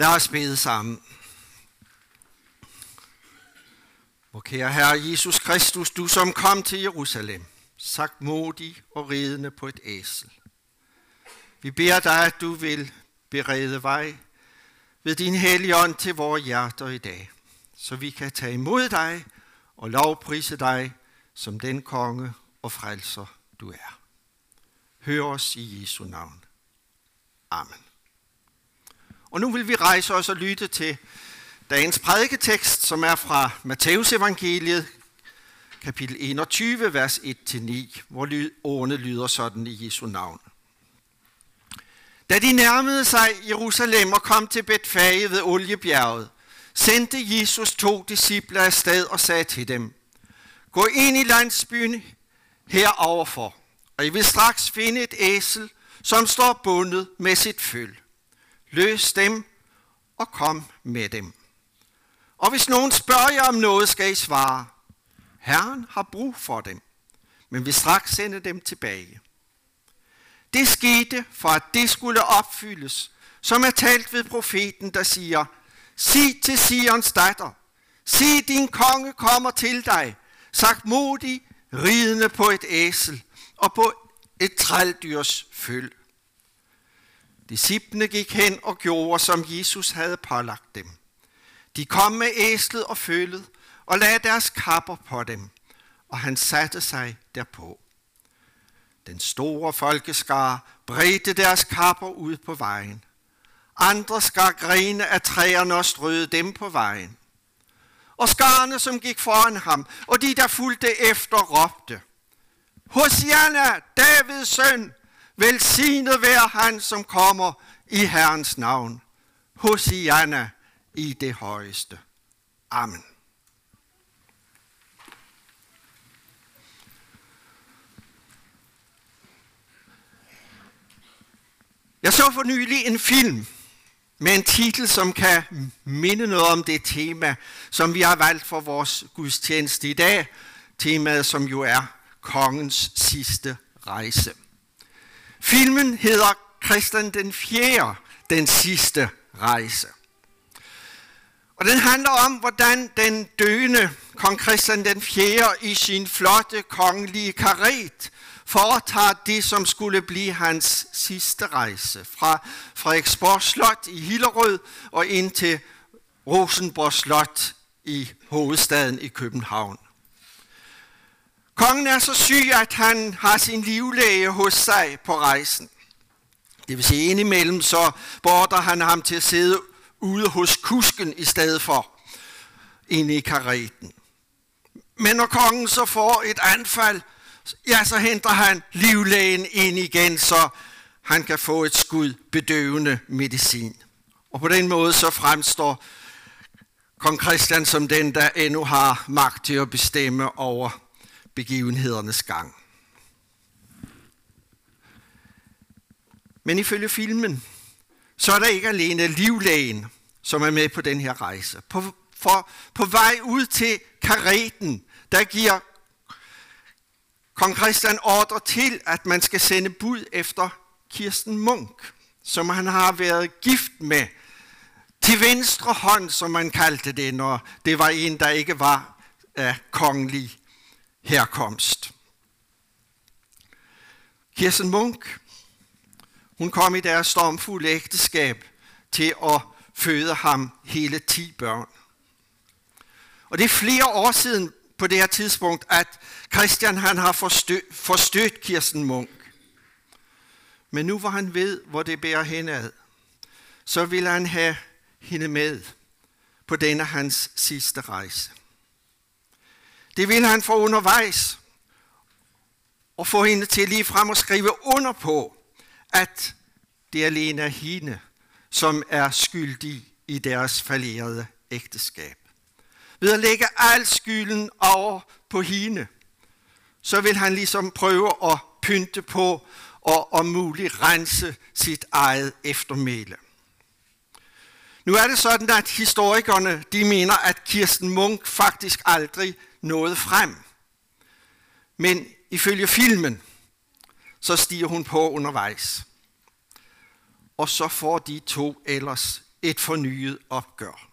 Lad os bede sammen. Hvor kære Herre Jesus Kristus, du som kom til Jerusalem, sagt modig og ridende på et æsel. Vi beder dig, at du vil berede vej ved din hellige ånd til vores hjerter i dag, så vi kan tage imod dig og lovprise dig som den konge og frelser, du er. Hør os i Jesu navn. Amen. Og nu vil vi rejse os og lytte til dagens prædiketekst, som er fra Matteus evangeliet, kapitel 21, vers 1-9, hvor ordene lyder sådan i Jesu navn. Da de nærmede sig Jerusalem og kom til Betfage ved Oliebjerget, sendte Jesus to disciple afsted og sagde til dem, Gå ind i landsbyen heroverfor, og I vil straks finde et æsel, som står bundet med sit føl. Løs dem og kom med dem. Og hvis nogen spørger jer om noget, skal I svare, Herren har brug for dem, men vi straks sende dem tilbage. Det skete for, at det skulle opfyldes, som er talt ved profeten, der siger, Sig til Sions datter, sig din konge kommer til dig, sagt modig, ridende på et æsel og på et trældyrs føl. Disciplene gik hen og gjorde, som Jesus havde pålagt dem. De kom med æslet og følet og lagde deres kapper på dem, og han satte sig derpå. Den store folkeskare bredte deres kapper ud på vejen. Andre skar grene af træerne og strøede dem på vejen. Og skarne, som gik foran ham, og de, der fulgte efter, råbte, Hosianna, Davids søn, velsignet være han, som kommer i Herrens navn. Hosianna i det højeste. Amen. Jeg så for nylig en film med en titel, som kan minde noget om det tema, som vi har valgt for vores gudstjeneste i dag. Temaet, som jo er kongens sidste rejse. Filmen hedder Christian den 4. Den sidste rejse. Og den handler om, hvordan den døende kong Christian den 4. i sin flotte kongelige karet foretager det, som skulle blive hans sidste rejse fra Frederiksborg Slot i Hillerød og ind til Rosenborg Slot i hovedstaden i København. Kongen er så syg, at han har sin livlæge hos sig på rejsen. Det vil sige, indimellem så border han ham til at sidde ude hos kusken i stedet for inde i kareten. Men når kongen så får et anfald, ja, så henter han livlægen ind igen, så han kan få et skud bedøvende medicin. Og på den måde så fremstår kong Christian som den, der endnu har magt til at bestemme over begivenhedernes gang. Men ifølge filmen, så er der ikke alene livlægen, som er med på den her rejse. På, for, på vej ud til kareten, der giver kong Christian ordre til, at man skal sende bud efter Kirsten Munk, som han har været gift med til venstre hånd, som man kaldte det, når det var en, der ikke var af kongelig herkomst. Kirsten Munk, hun kom i deres stormfulde ægteskab til at føde ham hele 10 børn. Og det er flere år siden på det her tidspunkt, at Christian han har forstødt, forstødt Kirsten Munk. Men nu hvor han ved, hvor det bærer henad, så vil han have hende med på denne hans sidste rejse. Det vil han få undervejs og få hende til lige frem at skrive under på, at det alene er hende, som er skyldig i deres fallerede ægteskab. Ved at lægge al skylden over på hende, så vil han ligesom prøve at pynte på og om muligt rense sit eget eftermæle. Nu er det sådan, at historikerne de mener, at Kirsten Munk faktisk aldrig noget frem. Men ifølge filmen, så stiger hun på undervejs. Og så får de to ellers et fornyet opgør.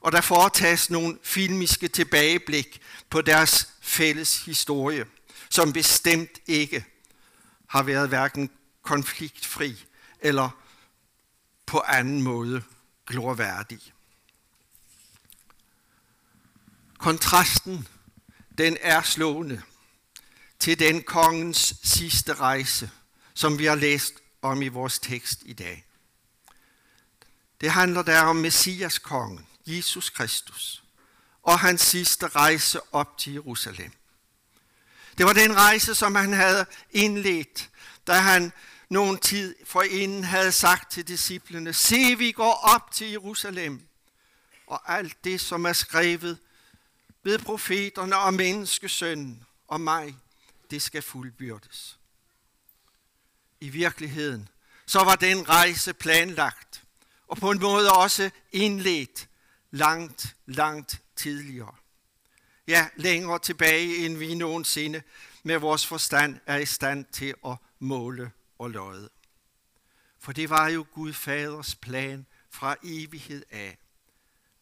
Og der foretages nogle filmiske tilbageblik på deres fælles historie, som bestemt ikke har været hverken konfliktfri eller på anden måde glorværdig. Kontrasten, den er slående til den kongens sidste rejse, som vi har læst om i vores tekst i dag. Det handler der om Messias kongen, Jesus Kristus, og hans sidste rejse op til Jerusalem. Det var den rejse, som han havde indledt, da han nogen tid forinden havde sagt til disciplene, se vi går op til Jerusalem, og alt det, som er skrevet ved profeterne og menneskesønnen og mig, det skal fuldbyrdes. I virkeligheden, så var den rejse planlagt, og på en måde også indledt langt, langt tidligere. Ja, længere tilbage, end vi nogensinde med vores forstand er i stand til at måle og løje. For det var jo Gud Faders plan fra evighed af,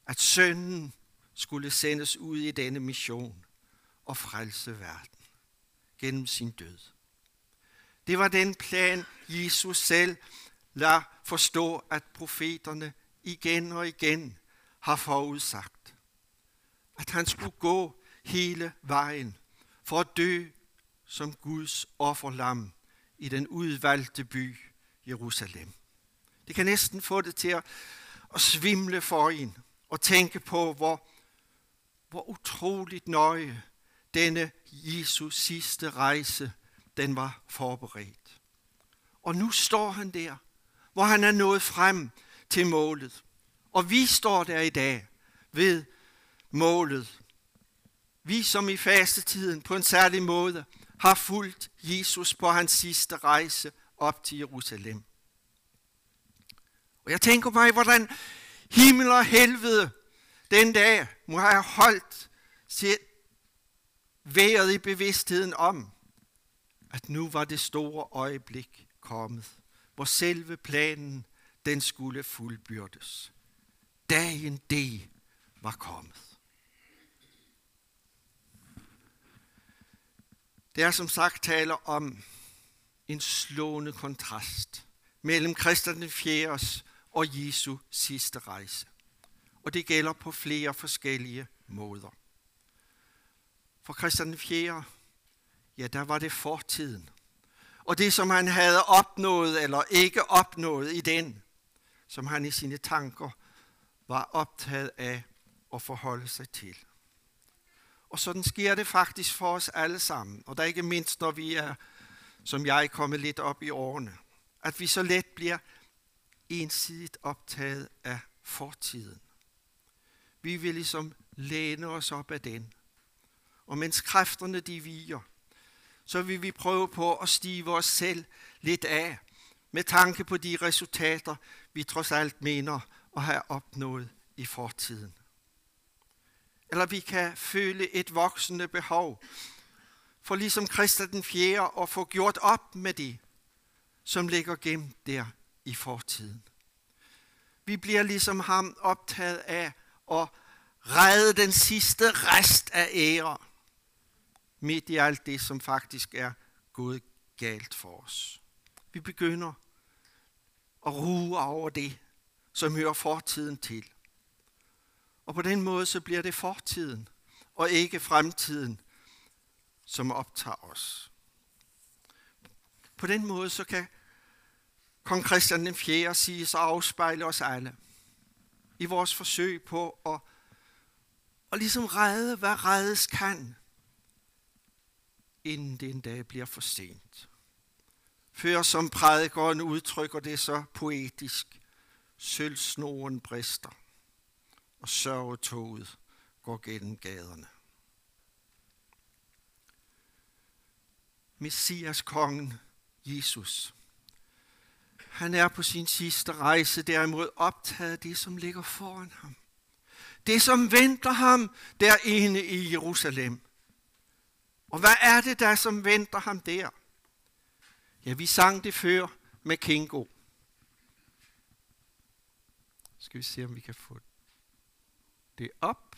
at sønnen skulle sendes ud i denne mission og frelse verden gennem sin død. Det var den plan, Jesus selv lader forstå, at profeterne igen og igen har forudsagt. At han skulle gå hele vejen for at dø som Guds offerlam i den udvalgte by Jerusalem. Det kan næsten få det til at, at svimle for en og tænke på, hvor, hvor utroligt nøje denne Jesus sidste rejse, den var forberedt. Og nu står han der, hvor han er nået frem til målet. Og vi står der i dag ved målet. Vi som i fastetiden på en særlig måde har fulgt Jesus på hans sidste rejse op til Jerusalem. Og jeg tænker mig, hvordan himmel og helvede den dag må have holdt været i bevidstheden om, at nu var det store øjeblik kommet, hvor selve planen den skulle fuldbyrdes. Dagen D var kommet. Det er som sagt taler om en slående kontrast mellem Christian den 4. og Jesu sidste rejse. Og det gælder på flere forskellige måder. For Christian 4. ja, der var det fortiden. Og det, som han havde opnået eller ikke opnået i den, som han i sine tanker var optaget af at forholde sig til. Og sådan sker det faktisk for os alle sammen. Og der ikke mindst, når vi er, som jeg, kommet lidt op i årene. At vi så let bliver ensidigt optaget af fortiden. Vi vil ligesom læne os op af den. Og mens kræfterne de viger, så vil vi prøve på at stive os selv lidt af med tanke på de resultater, vi trods alt mener at have opnået i fortiden. Eller vi kan føle et voksende behov for ligesom Kristus den 4. at få gjort op med det, som ligger gemt der i fortiden. Vi bliver ligesom ham optaget af og redde den sidste rest af ære, midt i alt det, som faktisk er gået galt for os. Vi begynder at ruge over det, som hører fortiden til. Og på den måde så bliver det fortiden, og ikke fremtiden, som optager os. På den måde så kan kong Christian den 4. sige sig afspejle os alle i vores forsøg på at, at ligesom redde, hvad reddes kan, inden det en dag bliver for sent. Før som prædikeren udtrykker det så poetisk, sølvsnoren brister og sørgetoget går gennem gaderne. Messias kongen Jesus. Han er på sin sidste rejse derimod optaget af det, som ligger foran ham. Det, som venter ham derinde i Jerusalem. Og hvad er det der, som venter ham der? Ja, vi sang det før med Kingo. Skal vi se, om vi kan få det op.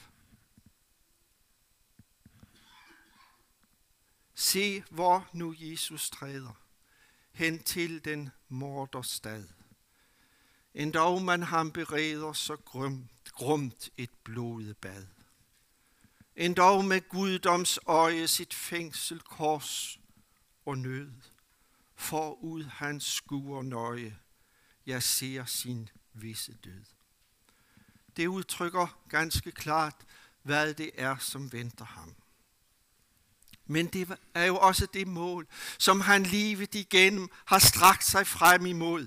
Se, hvor nu Jesus træder hen til den morderstad. Endog man ham bereder så grumt, grumt et blodbad. Endog med guddoms øje sit fængsel kors og nød. Forud hans skuer nøje, jeg ser sin visse død. Det udtrykker ganske klart, hvad det er, som venter ham. Men det er jo også det mål, som han livet igennem har strakt sig frem imod,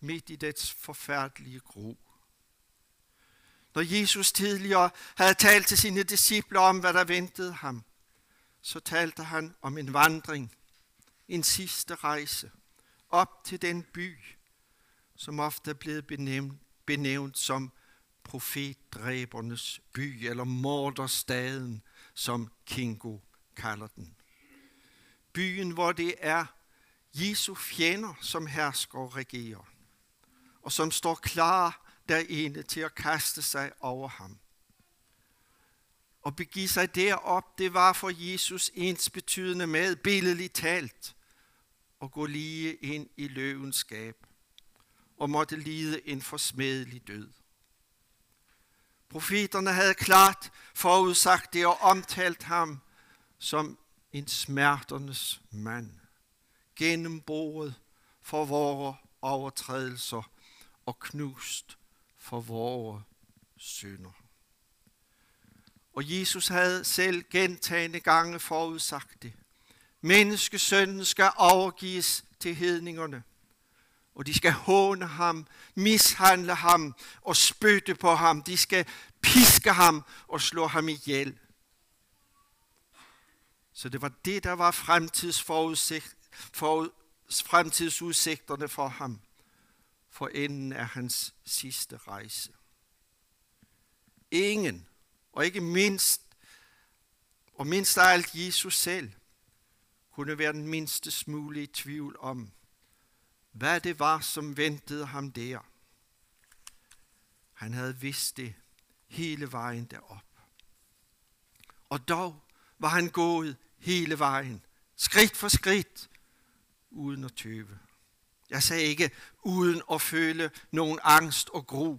midt i dets forfærdelige gro. Når Jesus tidligere havde talt til sine disciple om, hvad der ventede ham, så talte han om en vandring, en sidste rejse, op til den by, som ofte er blevet benævnt, benævnt som profetdræbernes by, eller morderstaden, som Kingo kalder den. Byen, hvor det er Jesu fjender, som hersker og regerer, og som står klar derinde til at kaste sig over ham. Og begive sig derop, det var for Jesus ens betydende med, billedligt talt, at gå lige ind i løvens skab, og måtte lide en forsmedelig død. Profeterne havde klart forudsagt det og omtalt ham som en smerternes mand, gennemboret for vores overtrædelser og knust for vores synder. Og Jesus havde selv gentagende gange forudsagt det. Menneskesønnen skal overgives til hedningerne, og de skal håne ham, mishandle ham og spytte på ham. De skal piske ham og slå ham ihjel. Så det var det, der var fremtidsforudsigt, for, fremtidsudsigterne for ham for enden af hans sidste rejse. Ingen, og ikke mindst, og mindst af alt Jesus selv, kunne være den mindste smule i tvivl om, hvad det var, som ventede ham der. Han havde vidst det hele vejen derop. Og dog var han gået hele vejen, skridt for skridt, uden at tøve. Jeg sagde ikke uden at føle nogen angst og gru,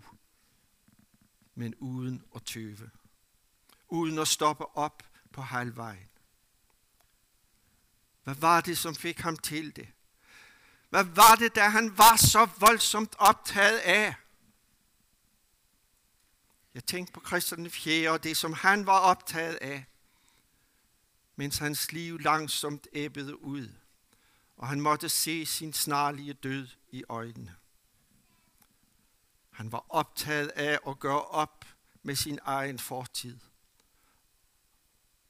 men uden at tøve. Uden at stoppe op på halvvejen. Hvad var det, som fik ham til det? Hvad var det, der han var så voldsomt optaget af? Jeg tænkte på Christian 4. og det, som han var optaget af mens hans liv langsomt æbbede ud, og han måtte se sin snarlige død i øjnene. Han var optaget af at gøre op med sin egen fortid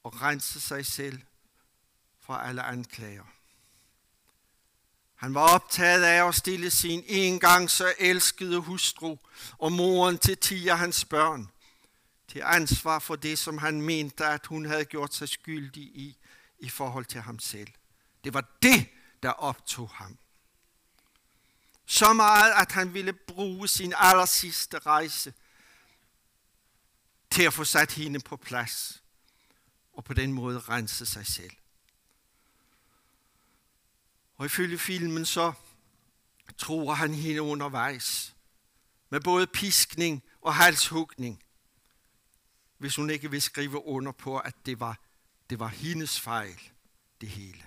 og rense sig selv fra alle anklager. Han var optaget af at stille sin engang så elskede hustru og moren til ti af hans børn til ansvar for det, som han mente, at hun havde gjort sig skyldig i, i forhold til ham selv. Det var det, der optog ham. Så meget, at han ville bruge sin aller sidste rejse til at få sat hende på plads, og på den måde rense sig selv. Og ifølge filmen så tror han hende undervejs, med både piskning og halshugning hvis hun ikke vil skrive under på, at det var, det var hendes fejl, det hele.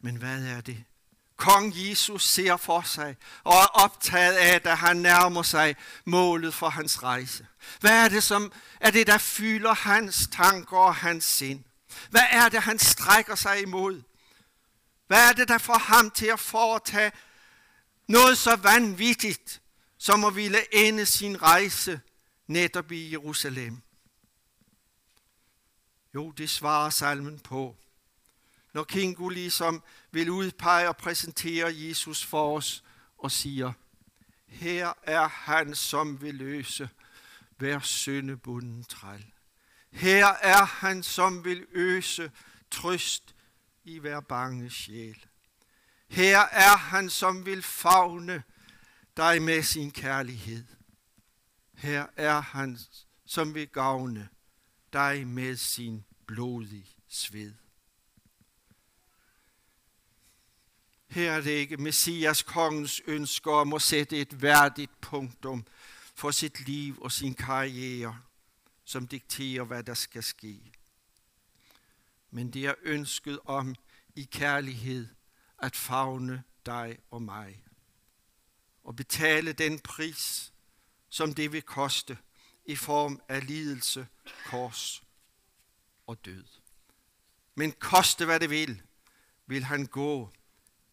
Men hvad er det? Kong Jesus ser for sig og er optaget af, da han nærmer sig målet for hans rejse. Hvad er det, som er det, der fylder hans tanker og hans sind? Hvad er det, han strækker sig imod? Hvad er det, der får ham til at foretage noget så vanvittigt, som at ville ende sin rejse netop i Jerusalem? Jo, det svarer salmen på. Når Kingu ligesom vil udpege og præsentere Jesus for os og siger, her er han, som vil løse hver syndebunden træl. Her er han, som vil øse trøst i hver bange sjæl. Her er han, som vil fagne dig med sin kærlighed. Her er han, som vil gavne dig med sin blodige sved. Her er det ikke Messias kongens ønsker om at sætte et værdigt punktum for sit liv og sin karriere, som dikterer, hvad der skal ske. Men det er ønsket om i kærlighed at fagne dig og mig og betale den pris, som det vil koste i form af lidelse, kors og død. Men koste hvad det vil, vil han gå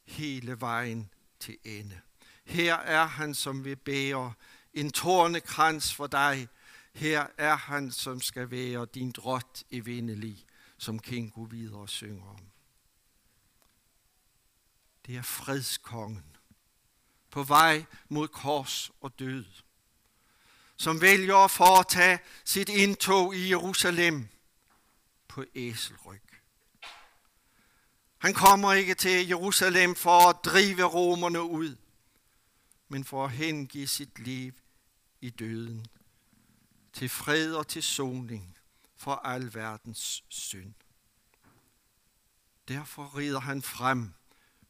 hele vejen til ende. Her er han, som vil bære en tårnekrans for dig. Her er han, som skal være din drot vindelig, som Kingo videre synger om. Det er fredskongen på vej mod kors og død, som vælger at foretage sit indtog i Jerusalem på æselryg. Han kommer ikke til Jerusalem for at drive romerne ud, men for at hengive sit liv i døden til fred og til soning for al verdens synd. Derfor rider han frem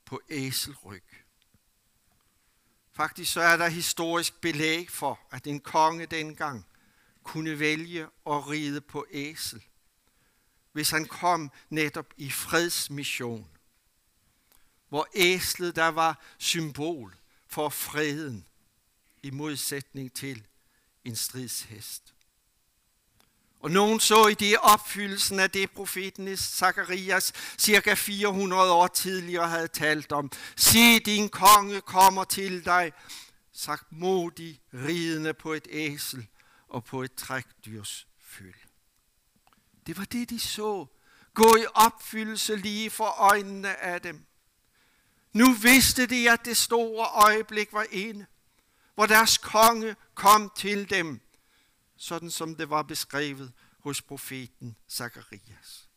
på æselryg. Faktisk så er der historisk belæg for, at en konge dengang kunne vælge at ride på æsel hvis han kom netop i fredsmission, hvor æslet der var symbol for freden i modsætning til en stridshest. Og nogen så i det opfyldelsen af det profeten Zakarias cirka 400 år tidligere havde talt om. Se, din konge kommer til dig, sagt modig, ridende på et æsel og på et trækdyrs føl. Det var det, de så. Gå i opfyldelse lige for øjnene af dem. Nu vidste de, at det store øjeblik var inde, hvor deres konge kom til dem, sådan som det var beskrevet hos profeten Zakarias.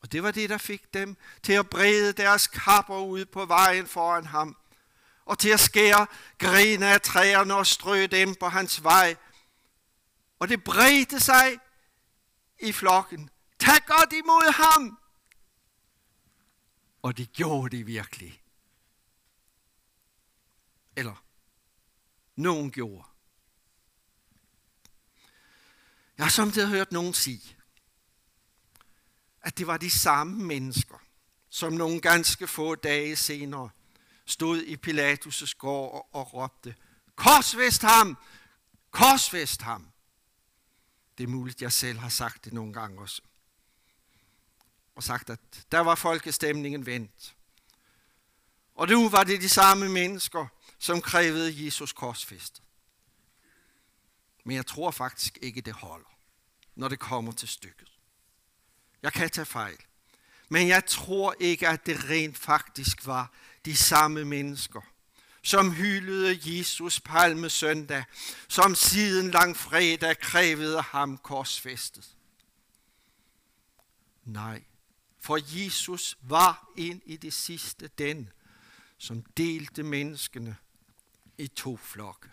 Og det var det, der fik dem til at brede deres kapper ud på vejen foran ham, og til at skære grene af træerne og strø dem på hans vej. Og det bredte sig i flokken. Tag godt imod ham! Og det gjorde de virkelig. Eller, nogen gjorde. Jeg har samtidig hørt nogen sige, at det var de samme mennesker, som nogle ganske få dage senere stod i Pilatus' gård og, og råbte, korsvest ham! Korsvest ham! Det er muligt, jeg selv har sagt det nogle gange også. Og sagt, at der var folkestemningen vendt. Og nu var det de samme mennesker, som krævede Jesus korsfæstet. Men jeg tror faktisk ikke, det holder, når det kommer til stykket. Jeg kan tage fejl. Men jeg tror ikke, at det rent faktisk var de samme mennesker, som hyldede Jesus palme søndag, som siden lang fredag krævede ham korsfæstet. Nej, for Jesus var ind i det sidste den, som delte menneskene i to flokke.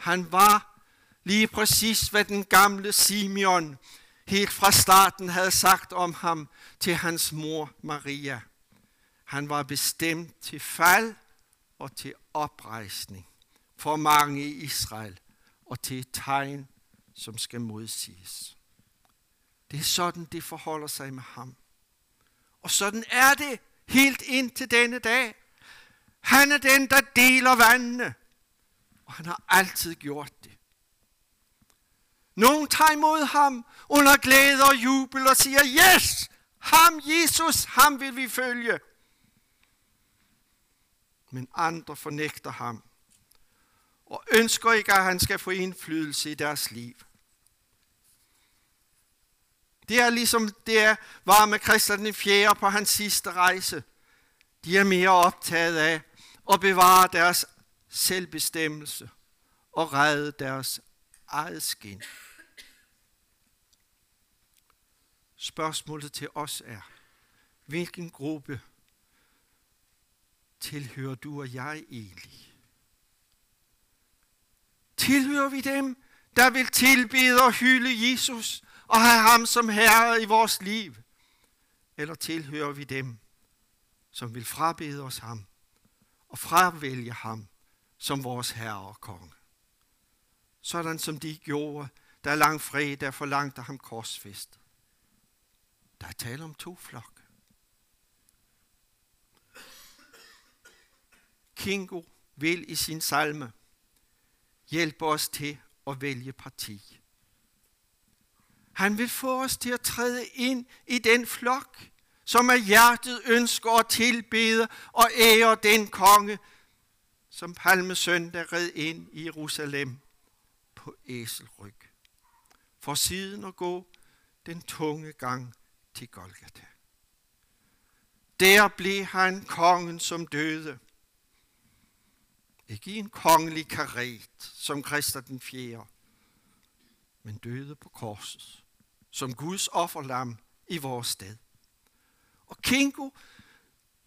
Han var lige præcis, hvad den gamle Simeon helt fra starten havde sagt om ham til hans mor Maria. Han var bestemt til fald og til oprejsning for mange i Israel og til et tegn, som skal modsiges. Det er sådan, det forholder sig med ham. Og sådan er det helt ind til denne dag. Han er den, der deler vandene. Og han har altid gjort det. Nogen tager imod ham under glæde og jubel og siger, yes, ham Jesus, ham vil vi følge men andre fornægter ham og ønsker ikke, at han skal få indflydelse i deres liv. Det er ligesom det var med Christian den 4. på hans sidste rejse. De er mere optaget af at bevare deres selvbestemmelse og redde deres eget skin. Spørgsmålet til os er, hvilken gruppe tilhører du og jeg egentlig? Tilhører vi dem, der vil tilbede og hylde Jesus og have ham som herre i vores liv? Eller tilhører vi dem, som vil frabede os ham og fravælge ham som vores herre og konge? Sådan som de gjorde, da langfredag forlangte ham korsfæstet. Der er tale om to flok. Kingo vil i sin salme hjælpe os til at vælge parti. Han vil få os til at træde ind i den flok, som af hjertet ønsker at tilbede og ære den konge, som palmesøndag red ind i Jerusalem på æselryg. For siden at gå den tunge gang til Golgata. Der blev han kongen, som døde. Ikke i en kongelig karet, som Christer den 4., men døde på korset, som Guds offerlam i vores sted. Og Kingo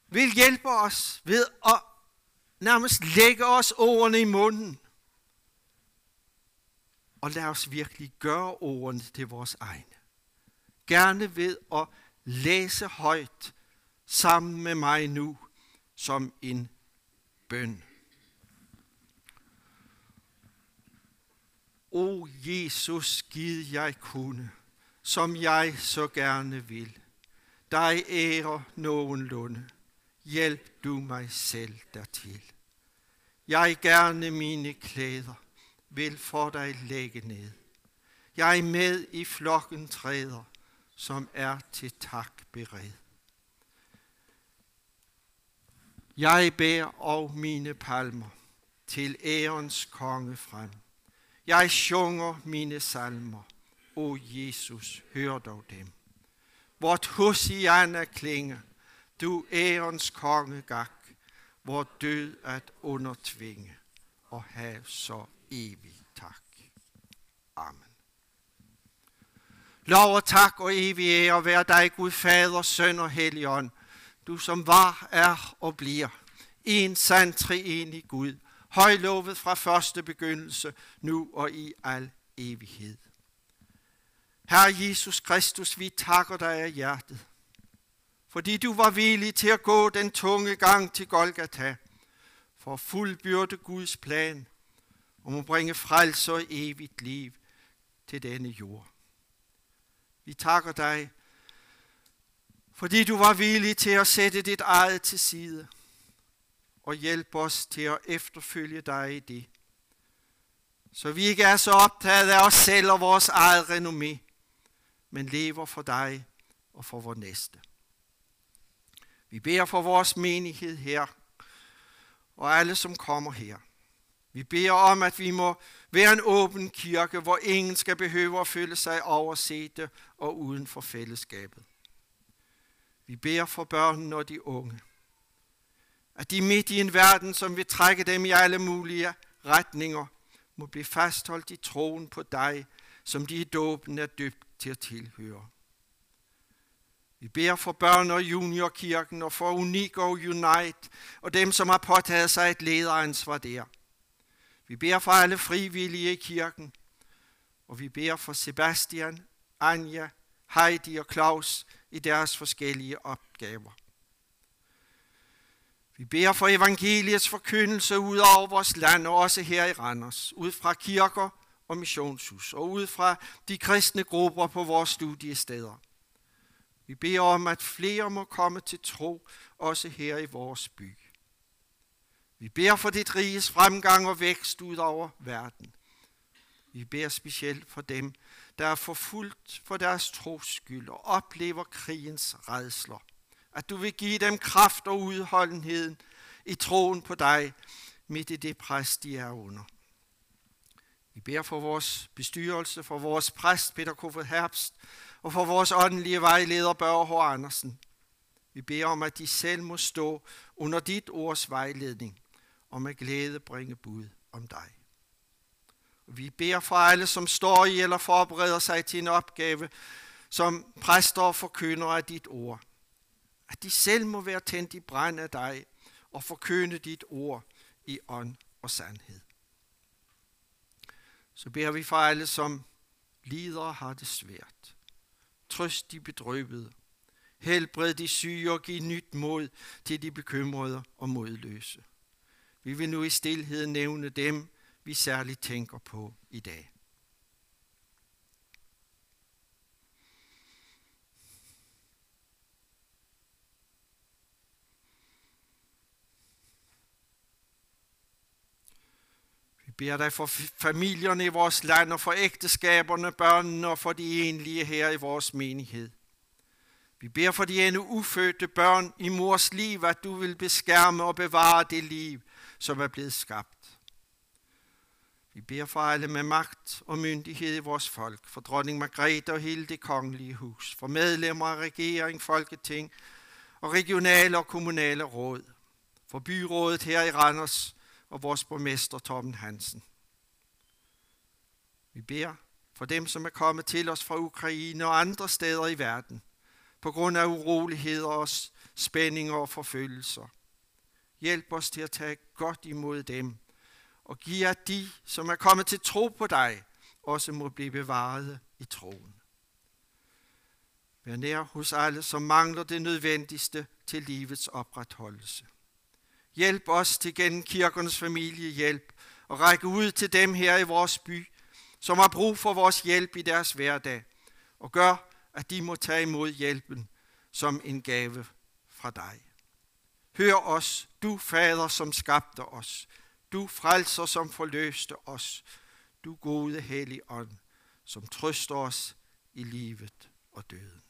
vil hjælpe os ved at nærmest lægge os ordene i munden. Og lad os virkelig gøre ordene til vores egne. Gerne ved at læse højt sammen med mig nu som en bøn. O Jesus, giv jeg kunne, som jeg så gerne vil. Dig ære nogenlunde, hjælp du mig selv dertil. Jeg gerne mine klæder vil for dig lægge ned. Jeg er med i flokken træder, som er til tak bered. Jeg bærer og mine palmer til ærens konge frem. Jeg sjunger mine salmer. O Jesus, hør dog dem. Vort Hosianna klinge, du ærens konge gak, vor død at undertvinge, og have så evig tak. Amen. Lov og tak og evig ære være dig, Gud Fader, Søn og Helligånd, du som var, er og bliver, en sand treenig Gud, højlovet fra første begyndelse, nu og i al evighed. Herre Jesus Kristus, vi takker dig af hjertet, fordi du var villig til at gå den tunge gang til Golgata, for at fuldbyrde Guds plan om at bringe frelse og evigt liv til denne jord. Vi takker dig, fordi du var villig til at sætte dit eget til side og hjælpe os til at efterfølge dig i det. Så vi ikke er så optaget af os selv og vores eget renommé, men lever for dig og for vores næste. Vi beder for vores menighed her, og alle, som kommer her. Vi beder om, at vi må være en åben kirke, hvor ingen skal behøve at føle sig oversete og uden for fællesskabet. Vi beder for børnene og de unge. At de midt i en verden, som vil trække dem i alle mulige retninger, må blive fastholdt i troen på dig, som de i dåben er dybt til at tilhøre. Vi beder for børn- og juniorkirken og for Unik og Unite og dem, som har påtaget sig et lederansvar der. Vi beder for alle frivillige i kirken, og vi beder for Sebastian, Anja, Heidi og Claus i deres forskellige opgaver. Vi beder for evangeliets forkyndelse ud over vores land, og også her i Randers, ud fra kirker og missionshus, og ud fra de kristne grupper på vores studiesteder. Vi beder om, at flere må komme til tro, også her i vores by. Vi beder for dit riges fremgang og vækst ud over verden. Vi beder specielt for dem, der er forfulgt for deres tros skyld og oplever krigens redsler. At du vil give dem kraft og udholdenhed i troen på dig midt i det pres, de er under. Vi beder for vores bestyrelse, for vores præst Peter Kofod Herbst og for vores åndelige vejleder Børge H. Andersen. Vi beder om, at de selv må stå under dit ords vejledning og med glæde bringe bud om dig. Vi beder for alle, som står i eller forbereder sig til en opgave, som præster og forkynder af dit ord. At de selv må være tændt i brand af dig, og forkynde dit ord i ånd og sandhed. Så beder vi for alle, som lider og har det svært. Trøst de bedrøvede. Helbred de syge og giv nyt mod til de bekymrede og modløse. Vi vil nu i stilhed nævne dem, vi særligt tænker på i dag. Beder dig for familierne i vores land og for ægteskaberne, børnene og for de enlige her i vores menighed. Vi beder for de endnu ufødte børn i mors liv, at du vil beskærme og bevare det liv, som er blevet skabt. Vi beder for alle med magt og myndighed i vores folk, for dronning Margrethe og hele det kongelige hus, for medlemmer af regering, folketing og regionale og kommunale råd, for byrådet her i Randers, og vores borgmester Torben Hansen. Vi beder for dem, som er kommet til os fra Ukraine og andre steder i verden, på grund af uroligheder og spændinger og forfølgelser. Hjælp os til at tage godt imod dem, og giv at de, som er kommet til tro på dig, også må blive bevaret i troen. Vær nær hos alle, som mangler det nødvendigste til livets opretholdelse. Hjælp os til gennem kirkernes familiehjælp og række ud til dem her i vores by, som har brug for vores hjælp i deres hverdag, og gør, at de må tage imod hjælpen som en gave fra dig. Hør os, du fader, som skabte os, du frelser, som forløste os, du gode hellige ånd, som trøster os i livet og døden.